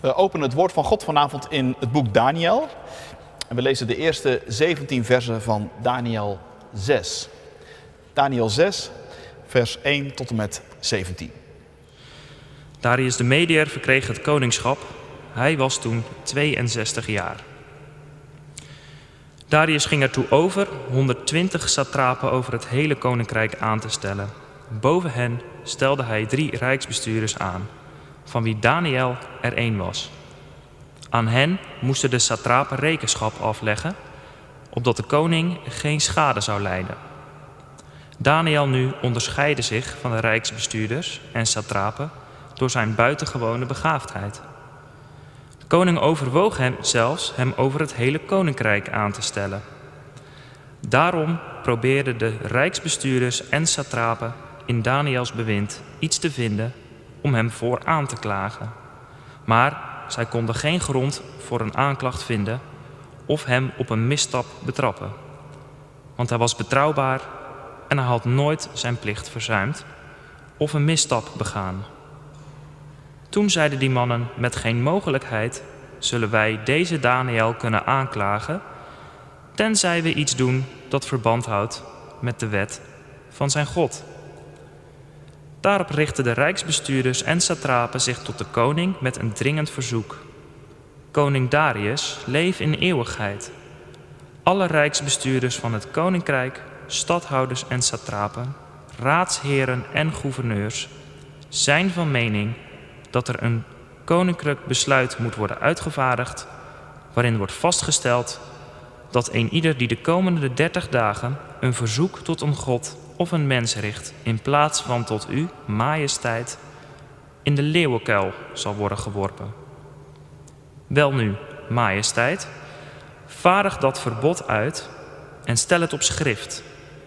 We openen het woord van God vanavond in het boek Daniel. En we lezen de eerste 17 versen van Daniel 6. Daniel 6, vers 1 tot en met 17. Darius de Mediër verkreeg het koningschap. Hij was toen 62 jaar. Darius ging ertoe over 120 satrapen over het hele koninkrijk aan te stellen. Boven hen stelde hij drie rijksbestuurders aan, van wie Daniel er één was. Aan hen moesten de satrapen rekenschap afleggen, opdat de koning geen schade zou lijden. Daniel nu onderscheidde zich van de rijksbestuurders en satrapen door zijn buitengewone begaafdheid. De koning overwoog hem zelfs hem over het hele koninkrijk aan te stellen. Daarom probeerden de rijksbestuurders en satrapen in Daniels bewind iets te vinden om hem voor aan te klagen. Maar zij konden geen grond voor een aanklacht vinden of hem op een misstap betrappen. Want hij was betrouwbaar en hij had nooit zijn plicht verzuimd of een misstap begaan. Toen zeiden die mannen: Met geen mogelijkheid zullen wij deze Daniel kunnen aanklagen, tenzij we iets doen dat verband houdt met de wet van zijn God. Daarop richtten de rijksbestuurders en satrapen zich tot de koning met een dringend verzoek. Koning Darius, leef in eeuwigheid. Alle rijksbestuurders van het koninkrijk, stadhouders en satrapen, raadsheren en gouverneurs zijn van mening dat er een koninklijk besluit moet worden uitgevaardigd waarin wordt vastgesteld dat een ieder die de komende dertig dagen een verzoek tot een god of een mens richt in plaats van tot u, majesteit, in de leeuwenkuil zal worden geworpen. Welnu, majesteit, vaardig dat verbod uit en stel het op schrift,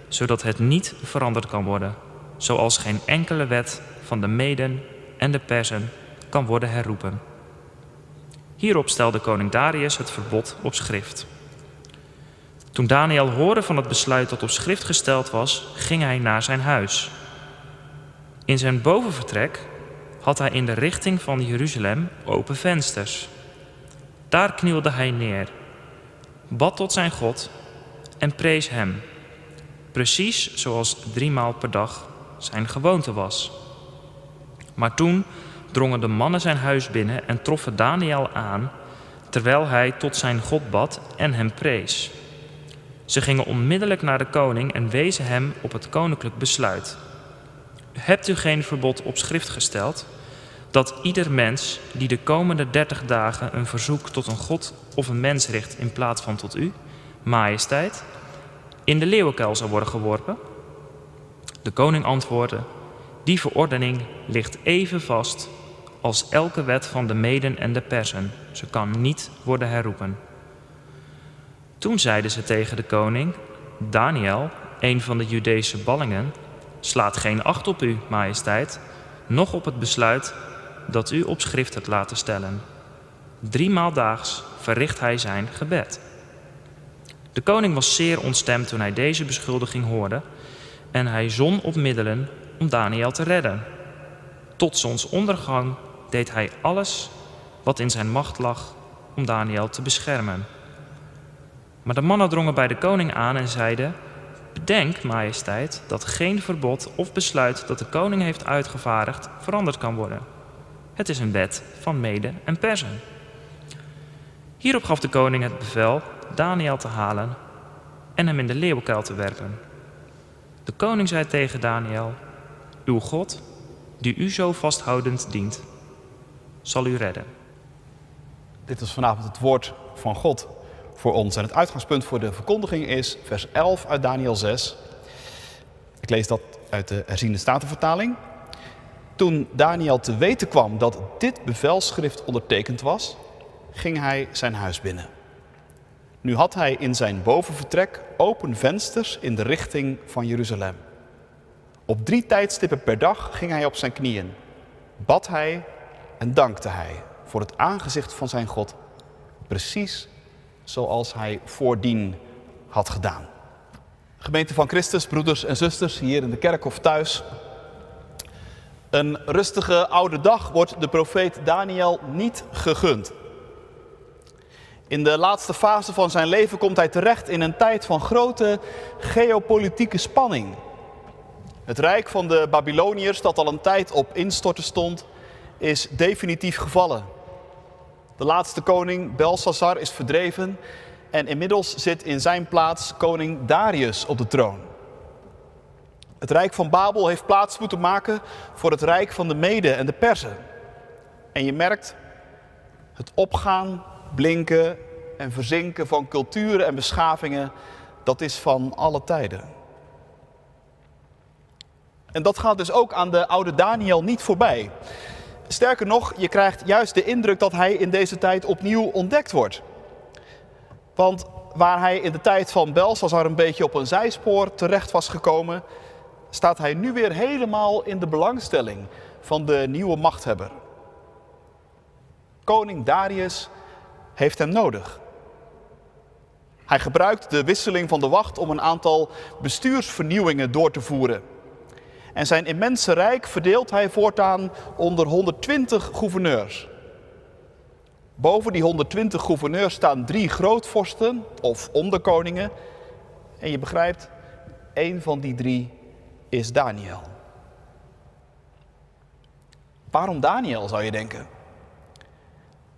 zodat het niet veranderd kan worden, zoals geen enkele wet van de Meden en de Persen kan worden herroepen. Hierop stelde koning Darius het verbod op schrift. Toen Daniel hoorde van het besluit dat op schrift gesteld was, ging hij naar zijn huis. In zijn bovenvertrek had hij in de richting van Jeruzalem open vensters. Daar knielde hij neer, bad tot zijn God en prees hem, precies zoals driemaal per dag zijn gewoonte was. Maar toen drongen de mannen zijn huis binnen en troffen Daniel aan, terwijl hij tot zijn God bad en hem prees. Ze gingen onmiddellijk naar de koning en wezen hem op het koninklijk besluit. Hebt u geen verbod op schrift gesteld dat ieder mens die de komende dertig dagen een verzoek tot een god of een mens richt in plaats van tot u, majesteit, in de leeuwenkuil zou worden geworpen? De koning antwoordde: Die verordening ligt even vast als elke wet van de Meden en de Persen. Ze kan niet worden herroepen. Toen zeiden ze tegen de koning: Daniel, een van de Judese ballingen, slaat geen acht op u, majesteit, noch op het besluit dat u op schrift hebt laten stellen. Driemaal daags verricht hij zijn gebed. De koning was zeer ontstemd toen hij deze beschuldiging hoorde en hij zon op middelen om Daniel te redden. Tot zonsondergang deed hij alles wat in zijn macht lag om Daniel te beschermen. Maar de mannen drongen bij de koning aan en zeiden: Bedenk, majesteit, dat geen verbod of besluit dat de koning heeft uitgevaardigd veranderd kan worden. Het is een wet van Mede en Persen. Hierop gaf de koning het bevel Daniel te halen en hem in de leeuwenkuil te werpen. De koning zei tegen Daniel: Uw God, die u zo vasthoudend dient, zal u redden. Dit is vanavond het woord van God voor ons. En het uitgangspunt voor de verkondiging is vers 11 uit Daniel 6. Ik lees dat uit de herziende statenvertaling. Toen Daniel te weten kwam dat dit bevelschrift ondertekend was, ging hij zijn huis binnen. Nu had hij in zijn bovenvertrek open vensters in de richting van Jeruzalem. Op drie tijdstippen per dag ging hij op zijn knieën, bad hij en dankte hij voor het aangezicht van zijn God, precies zoals hij voordien had gedaan. Gemeente van Christus, broeders en zusters, hier in de kerk of thuis. Een rustige oude dag wordt de profeet Daniel niet gegund. In de laatste fase van zijn leven komt hij terecht in een tijd van grote geopolitieke spanning. Het rijk van de Babyloniërs, dat al een tijd op instorten stond, is definitief gevallen. De laatste koning Belshazzar is verdreven en inmiddels zit in zijn plaats koning Darius op de troon. Het rijk van Babel heeft plaats moeten maken voor het rijk van de Mede en de Persen. En je merkt het opgaan, blinken en verzinken van culturen en beschavingen, dat is van alle tijden. En dat gaat dus ook aan de oude Daniel niet voorbij. Sterker nog, je krijgt juist de indruk dat hij in deze tijd opnieuw ontdekt wordt. Want waar hij in de tijd van Belshazzar een beetje op een zijspoor terecht was gekomen, staat hij nu weer helemaal in de belangstelling van de nieuwe machthebber. Koning Darius heeft hem nodig. Hij gebruikt de wisseling van de wacht om een aantal bestuursvernieuwingen door te voeren. En zijn immense rijk verdeelt hij voortaan onder 120 gouverneurs. Boven die 120 gouverneurs staan drie grootvorsten of onderkoningen. En je begrijpt, één van die drie is Daniel. Waarom Daniel zou je denken?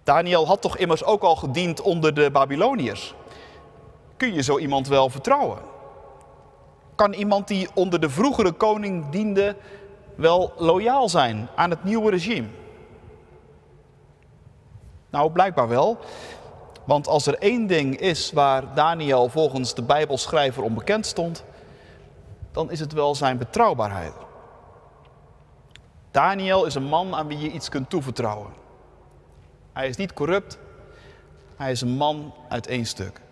Daniel had toch immers ook al gediend onder de Babyloniërs. Kun je zo iemand wel vertrouwen? Kan iemand die onder de vroegere koning diende wel loyaal zijn aan het nieuwe regime? Nou, blijkbaar wel. Want als er één ding is waar Daniel volgens de Bijbelschrijver onbekend stond, dan is het wel zijn betrouwbaarheid. Daniel is een man aan wie je iets kunt toevertrouwen. Hij is niet corrupt, hij is een man uit één stuk.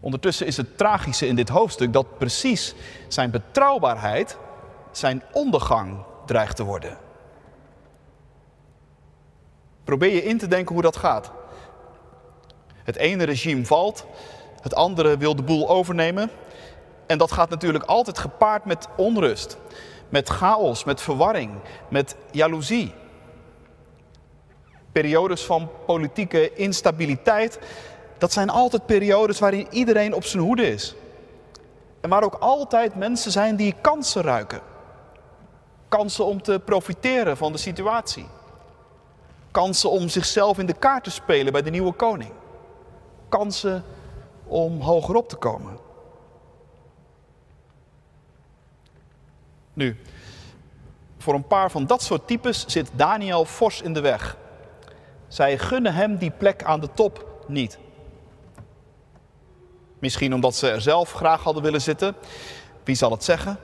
Ondertussen is het tragische in dit hoofdstuk dat precies zijn betrouwbaarheid zijn ondergang dreigt te worden. Probeer je in te denken hoe dat gaat. Het ene regime valt, het andere wil de boel overnemen. En dat gaat natuurlijk altijd gepaard met onrust, met chaos, met verwarring, met jaloezie. Periodes van politieke instabiliteit, dat zijn altijd periodes waarin iedereen op zijn hoede is. En waar ook altijd mensen zijn die kansen ruiken. Kansen om te profiteren van de situatie. Kansen om zichzelf in de kaart te spelen bij de nieuwe koning kansen om hogerop te komen. Nu, voor een paar van dat soort types zit Daniel fors in de weg. Zij gunnen hem die plek aan de top niet. Misschien omdat ze er zelf graag hadden willen zitten. Wie zal het zeggen?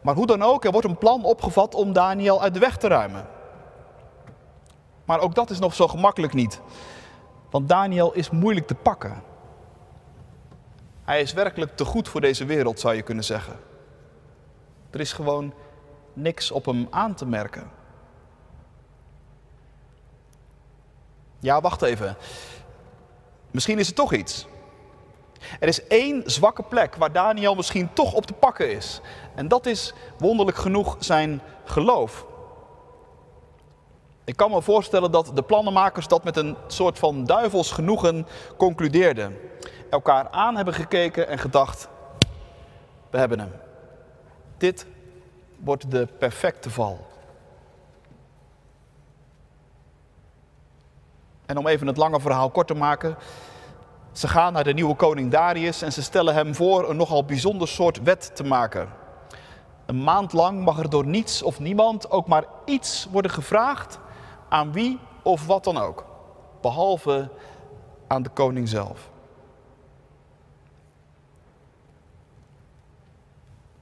Maar hoe dan ook, er wordt een plan opgevat om Daniel uit de weg te ruimen. Maar ook dat is nog zo gemakkelijk niet. Want Daniel is moeilijk te pakken. Hij is werkelijk te goed voor deze wereld, zou je kunnen zeggen. Er is gewoon niks op hem aan te merken. Ja, wacht even. Misschien is er toch iets. Er is één zwakke plek waar Daniel misschien toch op te pakken is. En dat is wonderlijk genoeg zijn geloof. Ik kan me voorstellen dat de plannenmakers dat met een soort van duivels genoegen concludeerden. Elkaar aan hebben gekeken en gedacht, we hebben hem. Dit wordt de perfecte val. En om even het lange verhaal kort te maken. Ze gaan naar de nieuwe koning Darius en ze stellen hem voor een nogal bijzonder soort wet te maken. Een maand lang mag er door niets of niemand ook maar iets worden gevraagd aan wie of wat dan ook, behalve aan de koning zelf.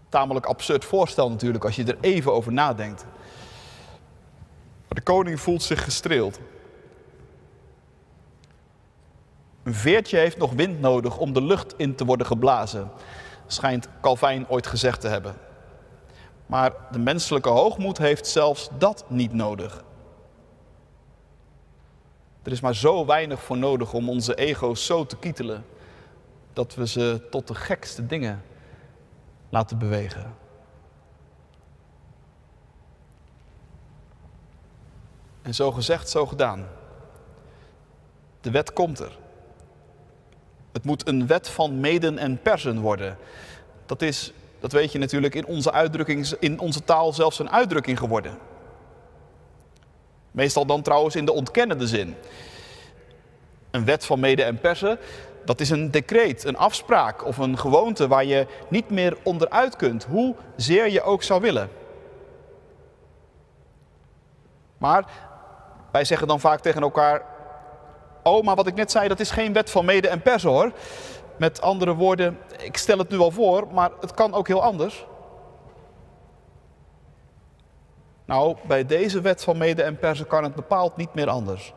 Tamelijk absurd voorstel natuurlijk als je er even over nadenkt. Maar de koning voelt zich gestreeld. Een veertje heeft nog wind nodig om de lucht in te worden geblazen, schijnt Calvijn ooit gezegd te hebben. Maar de menselijke hoogmoed heeft zelfs dat niet nodig. Er is maar zo weinig voor nodig om onze ego's zo te kietelen dat we ze tot de gekste dingen laten bewegen. En zo gezegd, zo gedaan. De wet komt er. Het moet een wet van meden en persen worden. Dat is, dat weet je natuurlijk, in onze, uitdrukking, in onze taal zelfs een uitdrukking geworden. Meestal dan trouwens in de ontkennende zin. Een wet van mede en persen, dat is een decreet, een afspraak of een gewoonte waar je niet meer onderuit kunt, hoe zeer je ook zou willen. Maar wij zeggen dan vaak tegen elkaar: Oh, maar wat ik net zei, dat is geen wet van mede en persen hoor. Met andere woorden, ik stel het nu al voor, maar het kan ook heel anders. Nou, bij deze wet van mede en persen kan het bepaald niet meer anders.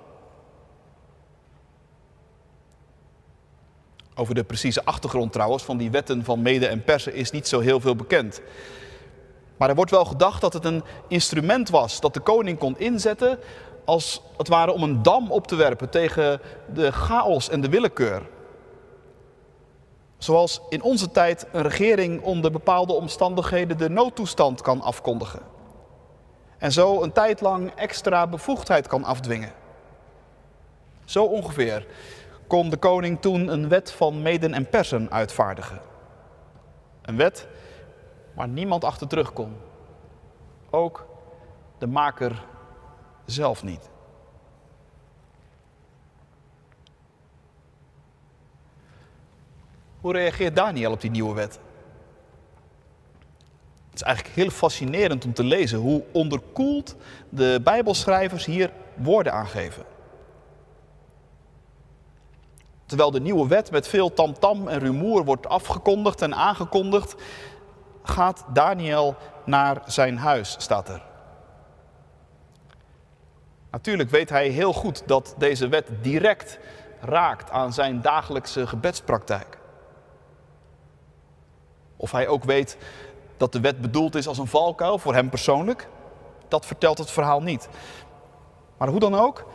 Over de precieze achtergrond trouwens van die wetten van mede en persen is niet zo heel veel bekend. Maar er wordt wel gedacht dat het een instrument was dat de koning kon inzetten als het ware om een dam op te werpen tegen de chaos en de willekeur. Zoals in onze tijd een regering onder bepaalde omstandigheden de noodtoestand kan afkondigen. En zo een tijd lang extra bevoegdheid kan afdwingen. Zo ongeveer kon de koning toen een wet van meden en persen uitvaardigen. Een wet waar niemand achter terug kon. Ook de maker zelf niet. Hoe reageert Daniel op die nieuwe wet? Het is eigenlijk heel fascinerend om te lezen hoe onderkoeld de Bijbelschrijvers hier woorden aangeven. Terwijl de nieuwe wet met veel tamtam en rumoer wordt afgekondigd en aangekondigd, gaat Daniel naar zijn huis, staat er. Natuurlijk weet hij heel goed dat deze wet direct raakt aan zijn dagelijkse gebedspraktijk. Of hij ook weet dat de wet bedoeld is als een valkuil voor hem persoonlijk, dat vertelt het verhaal niet. Maar hoe dan ook,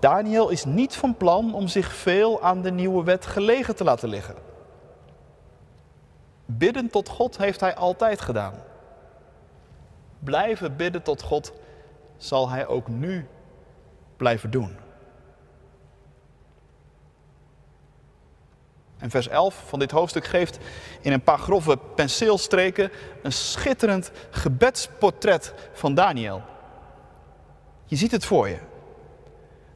Daniel is niet van plan om zich veel aan de nieuwe wet gelegen te laten liggen. Bidden tot God heeft hij altijd gedaan. Blijven bidden tot God zal hij ook nu blijven doen. En vers 11 van dit hoofdstuk geeft in een paar grove penseelstreken een schitterend gebedsportret van Daniel. Je ziet het voor je.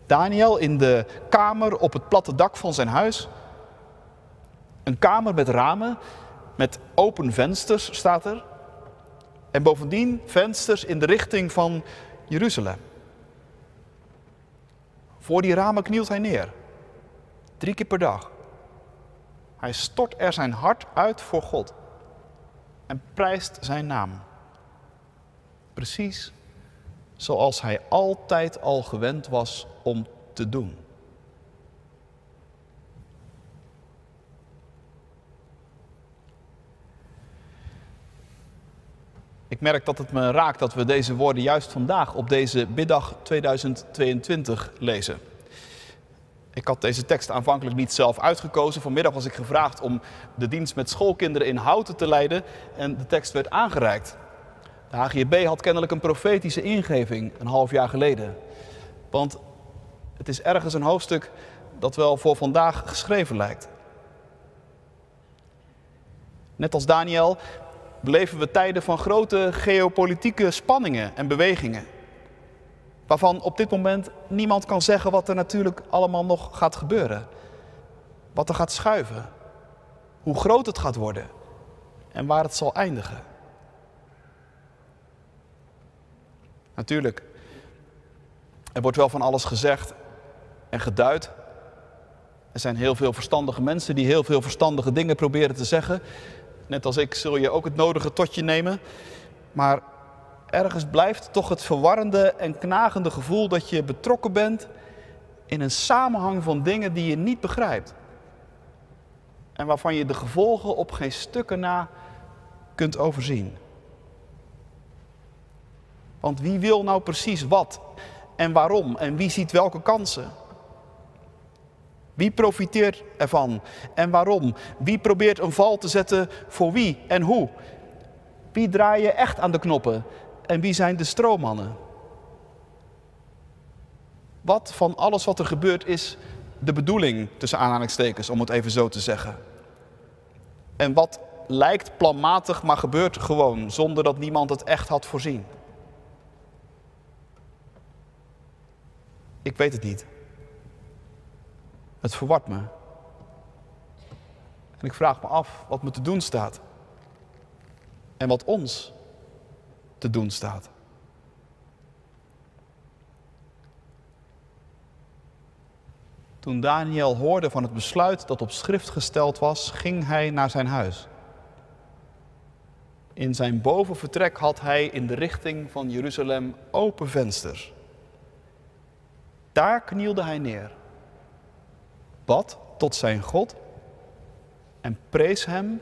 Daniel in de kamer op het platte dak van zijn huis. Een kamer met ramen, met open vensters staat er. En bovendien vensters in de richting van Jeruzalem. Voor die ramen knielt hij neer. Drie keer per dag. Hij stort er zijn hart uit voor God en prijst zijn naam. Precies zoals hij altijd al gewend was om te doen. Ik merk dat het me raakt dat we deze woorden juist vandaag op deze biddag 2022 lezen. Ik had deze tekst aanvankelijk niet zelf uitgekozen. Vanmiddag was ik gevraagd om de dienst met schoolkinderen in Houten te leiden en de tekst werd aangereikt. De HGB had kennelijk een profetische ingeving een half jaar geleden. Want het is ergens een hoofdstuk dat wel voor vandaag geschreven lijkt. Net als Daniel beleven we tijden van grote geopolitieke spanningen en bewegingen. Waarvan op dit moment niemand kan zeggen wat er natuurlijk allemaal nog gaat gebeuren. Wat er gaat schuiven. Hoe groot het gaat worden. En waar het zal eindigen. Natuurlijk, er wordt wel van alles gezegd en geduid. Er zijn heel veel verstandige mensen die heel veel verstandige dingen proberen te zeggen. Net als ik zul je ook het nodige tot je nemen. Maar ergens blijft toch het verwarrende en knagende gevoel dat je betrokken bent in een samenhang van dingen die je niet begrijpt. En waarvan je de gevolgen op geen stukken na kunt overzien. Want wie wil nou precies wat en waarom en wie ziet welke kansen? Wie profiteert ervan en waarom? Wie probeert een val te zetten voor wie en hoe? Wie je echt aan de knoppen en wie zijn de stroommannen? Wat van alles wat er gebeurt is de bedoeling, tussen aanhalingstekens, om het even zo te zeggen? En wat lijkt planmatig, maar gebeurt gewoon, zonder dat niemand het echt had voorzien? Ik weet het niet. Het verwart me. En ik vraag me af wat me te doen staat. En wat ons te doen staat. Toen Daniel hoorde van het besluit dat op schrift gesteld was, ging hij naar zijn huis. In zijn bovenvertrek had hij in de richting van Jeruzalem open vensters. Daar knielde hij neer, bad tot zijn God en prees hem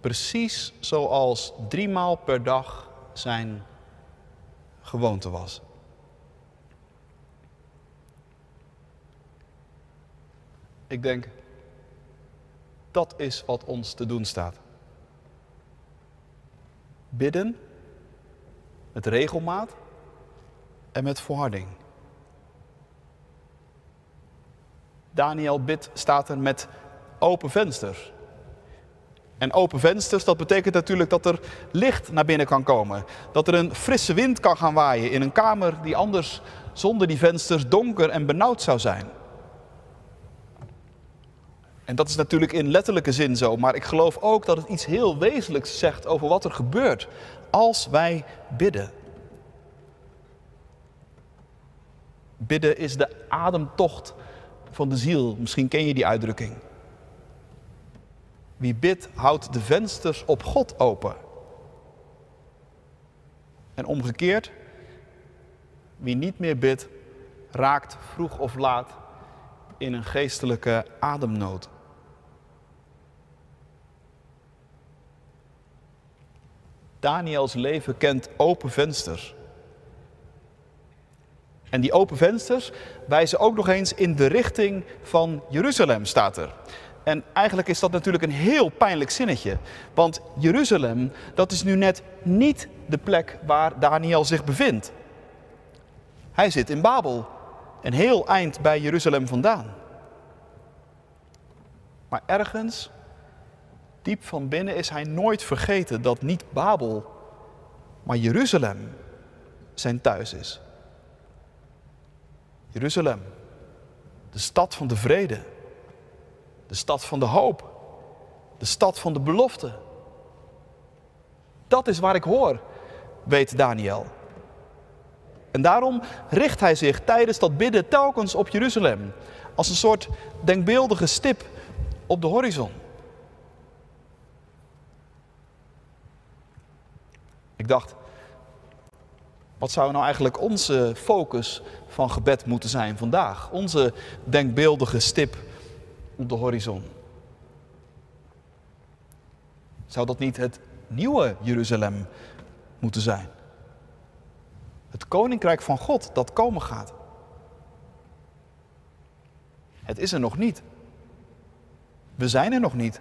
precies zoals driemaal per dag zijn gewoonte was. Ik denk, dat is wat ons te doen staat. Bidden met regelmaat en met volharding. Daniel bidt staat er met open vensters. En open vensters, dat betekent natuurlijk dat er licht naar binnen kan komen. Dat er een frisse wind kan gaan waaien in een kamer die anders zonder die vensters donker en benauwd zou zijn. En dat is natuurlijk in letterlijke zin zo, maar ik geloof ook dat het iets heel wezenlijks zegt over wat er gebeurt als wij bidden. Bidden is de ademtocht van de ziel. Misschien ken je die uitdrukking. Wie bidt, houdt de vensters op God open. En omgekeerd, wie niet meer bidt, raakt vroeg of laat in een geestelijke ademnood. Daniels leven kent open vensters. En die open vensters wijzen ook nog eens in de richting van Jeruzalem, staat er. En eigenlijk is dat natuurlijk een heel pijnlijk zinnetje. Want Jeruzalem, dat is nu net niet de plek waar Daniel zich bevindt. Hij zit in Babel, een heel eind bij Jeruzalem vandaan. Maar ergens, diep van binnen, is hij nooit vergeten dat niet Babel, maar Jeruzalem zijn thuis is. Jeruzalem, de stad van de vrede, de stad van de hoop, de stad van de belofte. Dat is waar ik hoor, weet Daniel. En daarom richt hij zich tijdens dat bidden telkens op Jeruzalem, als een soort denkbeeldige stip op de horizon. Ik dacht, wat zou nou eigenlijk onze focus van gebed moeten zijn vandaag? Onze denkbeeldige stip op de horizon. Zou dat niet het nieuwe Jeruzalem moeten zijn? Het koninkrijk van God dat komen gaat. Het is er nog niet. We zijn er nog niet.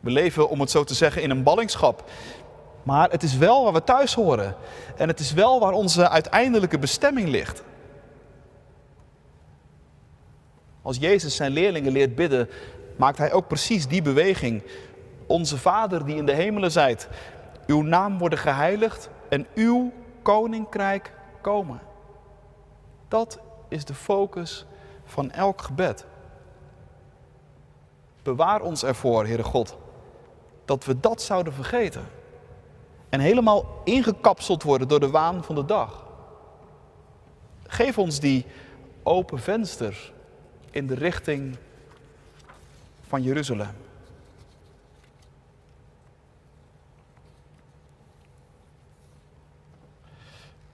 We leven, om het zo te zeggen, in een ballingschap. Maar het is wel waar we thuis horen. En het is wel waar onze uiteindelijke bestemming ligt. Als Jezus zijn leerlingen leert bidden, maakt hij ook precies die beweging. Onze Vader die in de hemelen zijt, uw naam worden geheiligd en uw koninkrijk komen. Dat is de focus van elk gebed. Bewaar ons ervoor, Heere God, dat we dat zouden vergeten. En helemaal ingekapseld worden door de waan van de dag. Geef ons die open vensters in de richting van Jeruzalem.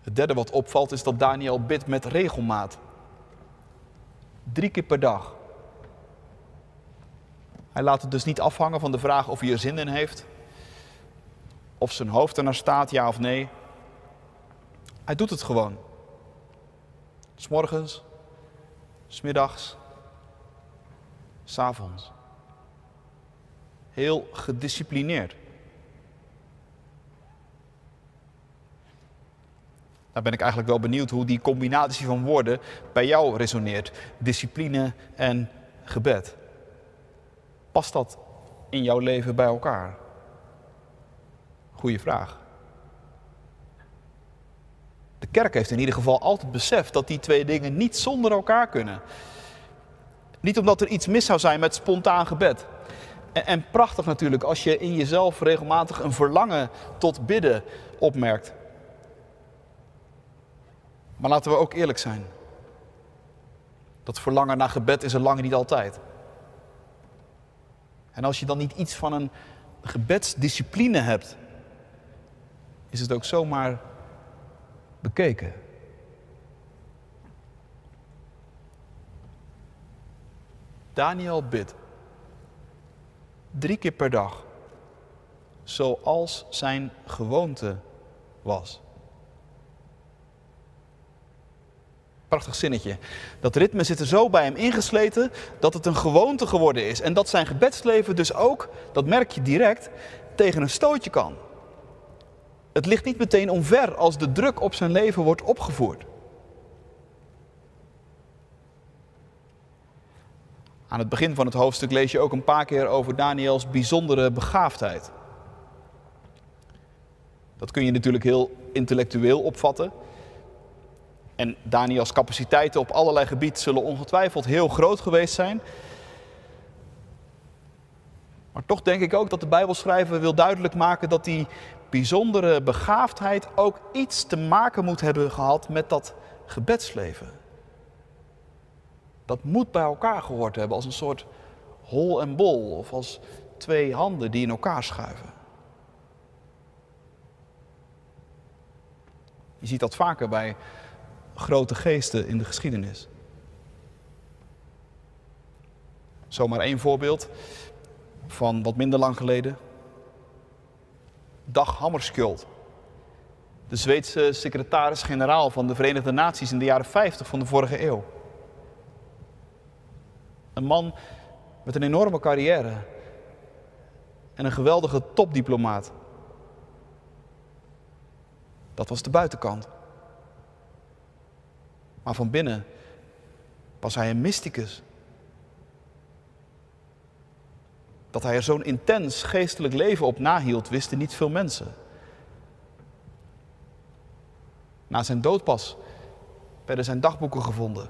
Het derde wat opvalt is dat Daniel bidt met regelmaat. Drie keer per dag. Hij laat het dus niet afhangen van de vraag of hij er zin in heeft. Of zijn hoofd er naar staat, ja of nee. Hij doet het gewoon. S morgens, s middags s'avonds. Heel gedisciplineerd. Daar ben ik eigenlijk wel benieuwd hoe die combinatie van woorden bij jou resoneert. Discipline en gebed. Past dat in jouw leven bij elkaar? Goeie vraag. De kerk heeft in ieder geval altijd beseft dat die twee dingen niet zonder elkaar kunnen. Niet omdat er iets mis zou zijn met spontaan gebed. En, en prachtig natuurlijk als je in jezelf regelmatig een verlangen tot bidden opmerkt. Maar laten we ook eerlijk zijn. Dat verlangen naar gebed is er lang niet altijd. En als je dan niet iets van een gebedsdiscipline hebt, is het ook zomaar bekeken. Daniel bidt drie keer per dag, zoals zijn gewoonte was. Prachtig zinnetje. Dat ritme zit er zo bij hem ingesleten dat het een gewoonte geworden is. En dat zijn gebedsleven dus ook, dat merk je direct, tegen een stootje kan. Het ligt niet meteen omver als de druk op zijn leven wordt opgevoerd. Aan het begin van het hoofdstuk lees je ook een paar keer over Daniels bijzondere begaafdheid. Dat kun je natuurlijk heel intellectueel opvatten. En Daniels capaciteiten op allerlei gebieden zullen ongetwijfeld heel groot geweest zijn. Maar toch denk ik ook dat de Bijbelschrijver wil duidelijk maken dat die bijzondere begaafdheid ook iets te maken moet hebben gehad met dat gebedsleven. Dat moet bij elkaar gehoord hebben als een soort hol en bol of als twee handen die in elkaar schuiven. Je ziet dat vaker bij grote geesten in de geschiedenis. Zomaar één voorbeeld van wat minder lang geleden. Dag Hammarskjöld. De Zweedse secretaris-generaal van de Verenigde Naties in de jaren 50 van de vorige eeuw. Een man met een enorme carrière en een geweldige topdiplomaat. Dat was de buitenkant. Maar van binnen was hij een mysticus. Dat hij er zo'n intens geestelijk leven op nahield, wisten niet veel mensen. Na zijn dood pas werden zijn dagboeken gevonden.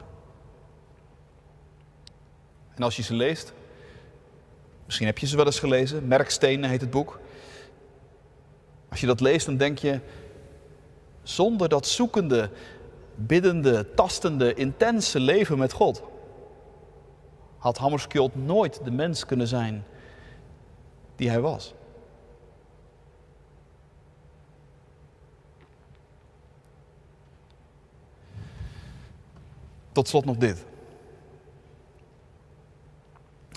En als je ze leest, misschien heb je ze wel eens gelezen, Merkstenen heet het boek. Als je dat leest, dan denk je, zonder dat zoekende, biddende, tastende, intense leven met God, had Hammerskjöld nooit de mens kunnen zijn die hij was. Tot slot nog dit.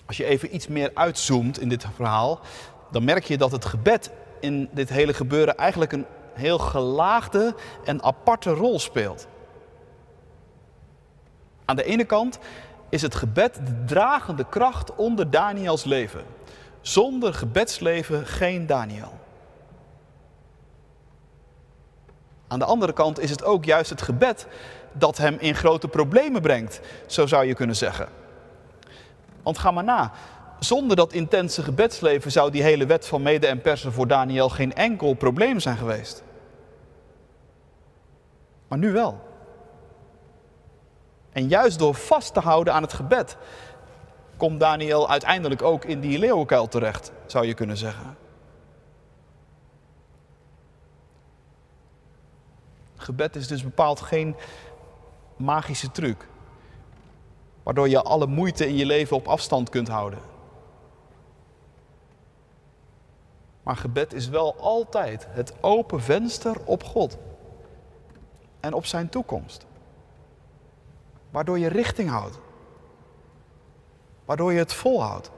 Als je even iets meer uitzoomt in dit verhaal, dan merk je dat het gebed in dit hele gebeuren eigenlijk een heel gelaagde en aparte rol speelt. Aan de ene kant is het gebed de dragende kracht onder Daniels leven. Zonder gebedsleven geen Daniel. Aan de andere kant is het ook juist het gebed dat hem in grote problemen brengt, zo zou je kunnen zeggen. Want ga maar na. Zonder dat intense gebedsleven zou die hele wet van mede en persen voor Daniel geen enkel probleem zijn geweest. Maar nu wel. En juist door vast te houden aan het gebed, komt Daniel uiteindelijk ook in die leeuwenkuil terecht, zou je kunnen zeggen. Gebed is dus bepaald geen magische truc, waardoor je alle moeite in je leven op afstand kunt houden. Maar gebed is wel altijd het open venster op God en op zijn toekomst. Waardoor je richting houdt. Waardoor je het volhoudt.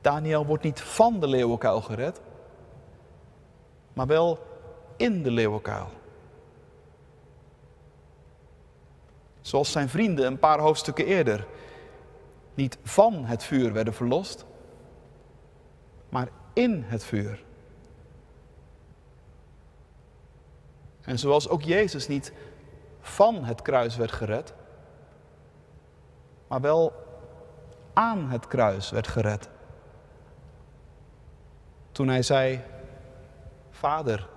Daniel wordt niet van de leeuwenkuil gered, maar wel in de leeuwenkuil. Zoals zijn vrienden een paar hoofdstukken eerder niet van het vuur werden verlost, maar in het vuur. En zoals ook Jezus niet van het kruis werd gered, maar wel aan het kruis werd gered. Toen hij zei, Vader,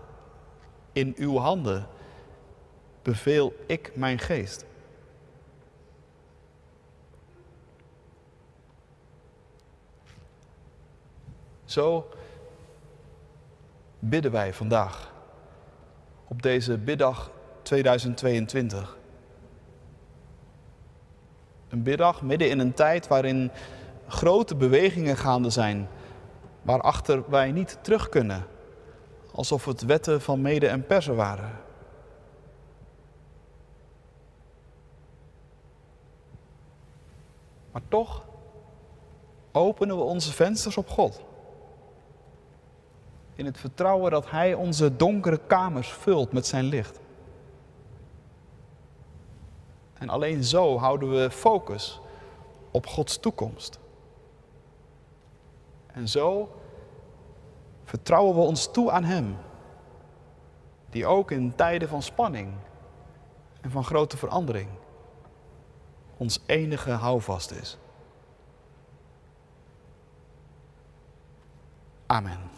in uw handen beveel ik mijn geest. Zo bidden wij vandaag op deze biddag 2022. Een biddag midden in een tijd waarin grote bewegingen gaande zijn, waarachter wij niet terug kunnen, alsof het wetten van mede en persen waren. Maar toch openen we onze vensters op God. In het vertrouwen dat Hij onze donkere kamers vult met zijn licht. En alleen zo houden we focus op Gods toekomst. En zo vertrouwen we ons toe aan Hem, die ook in tijden van spanning en van grote verandering ons enige houvast is. Amen.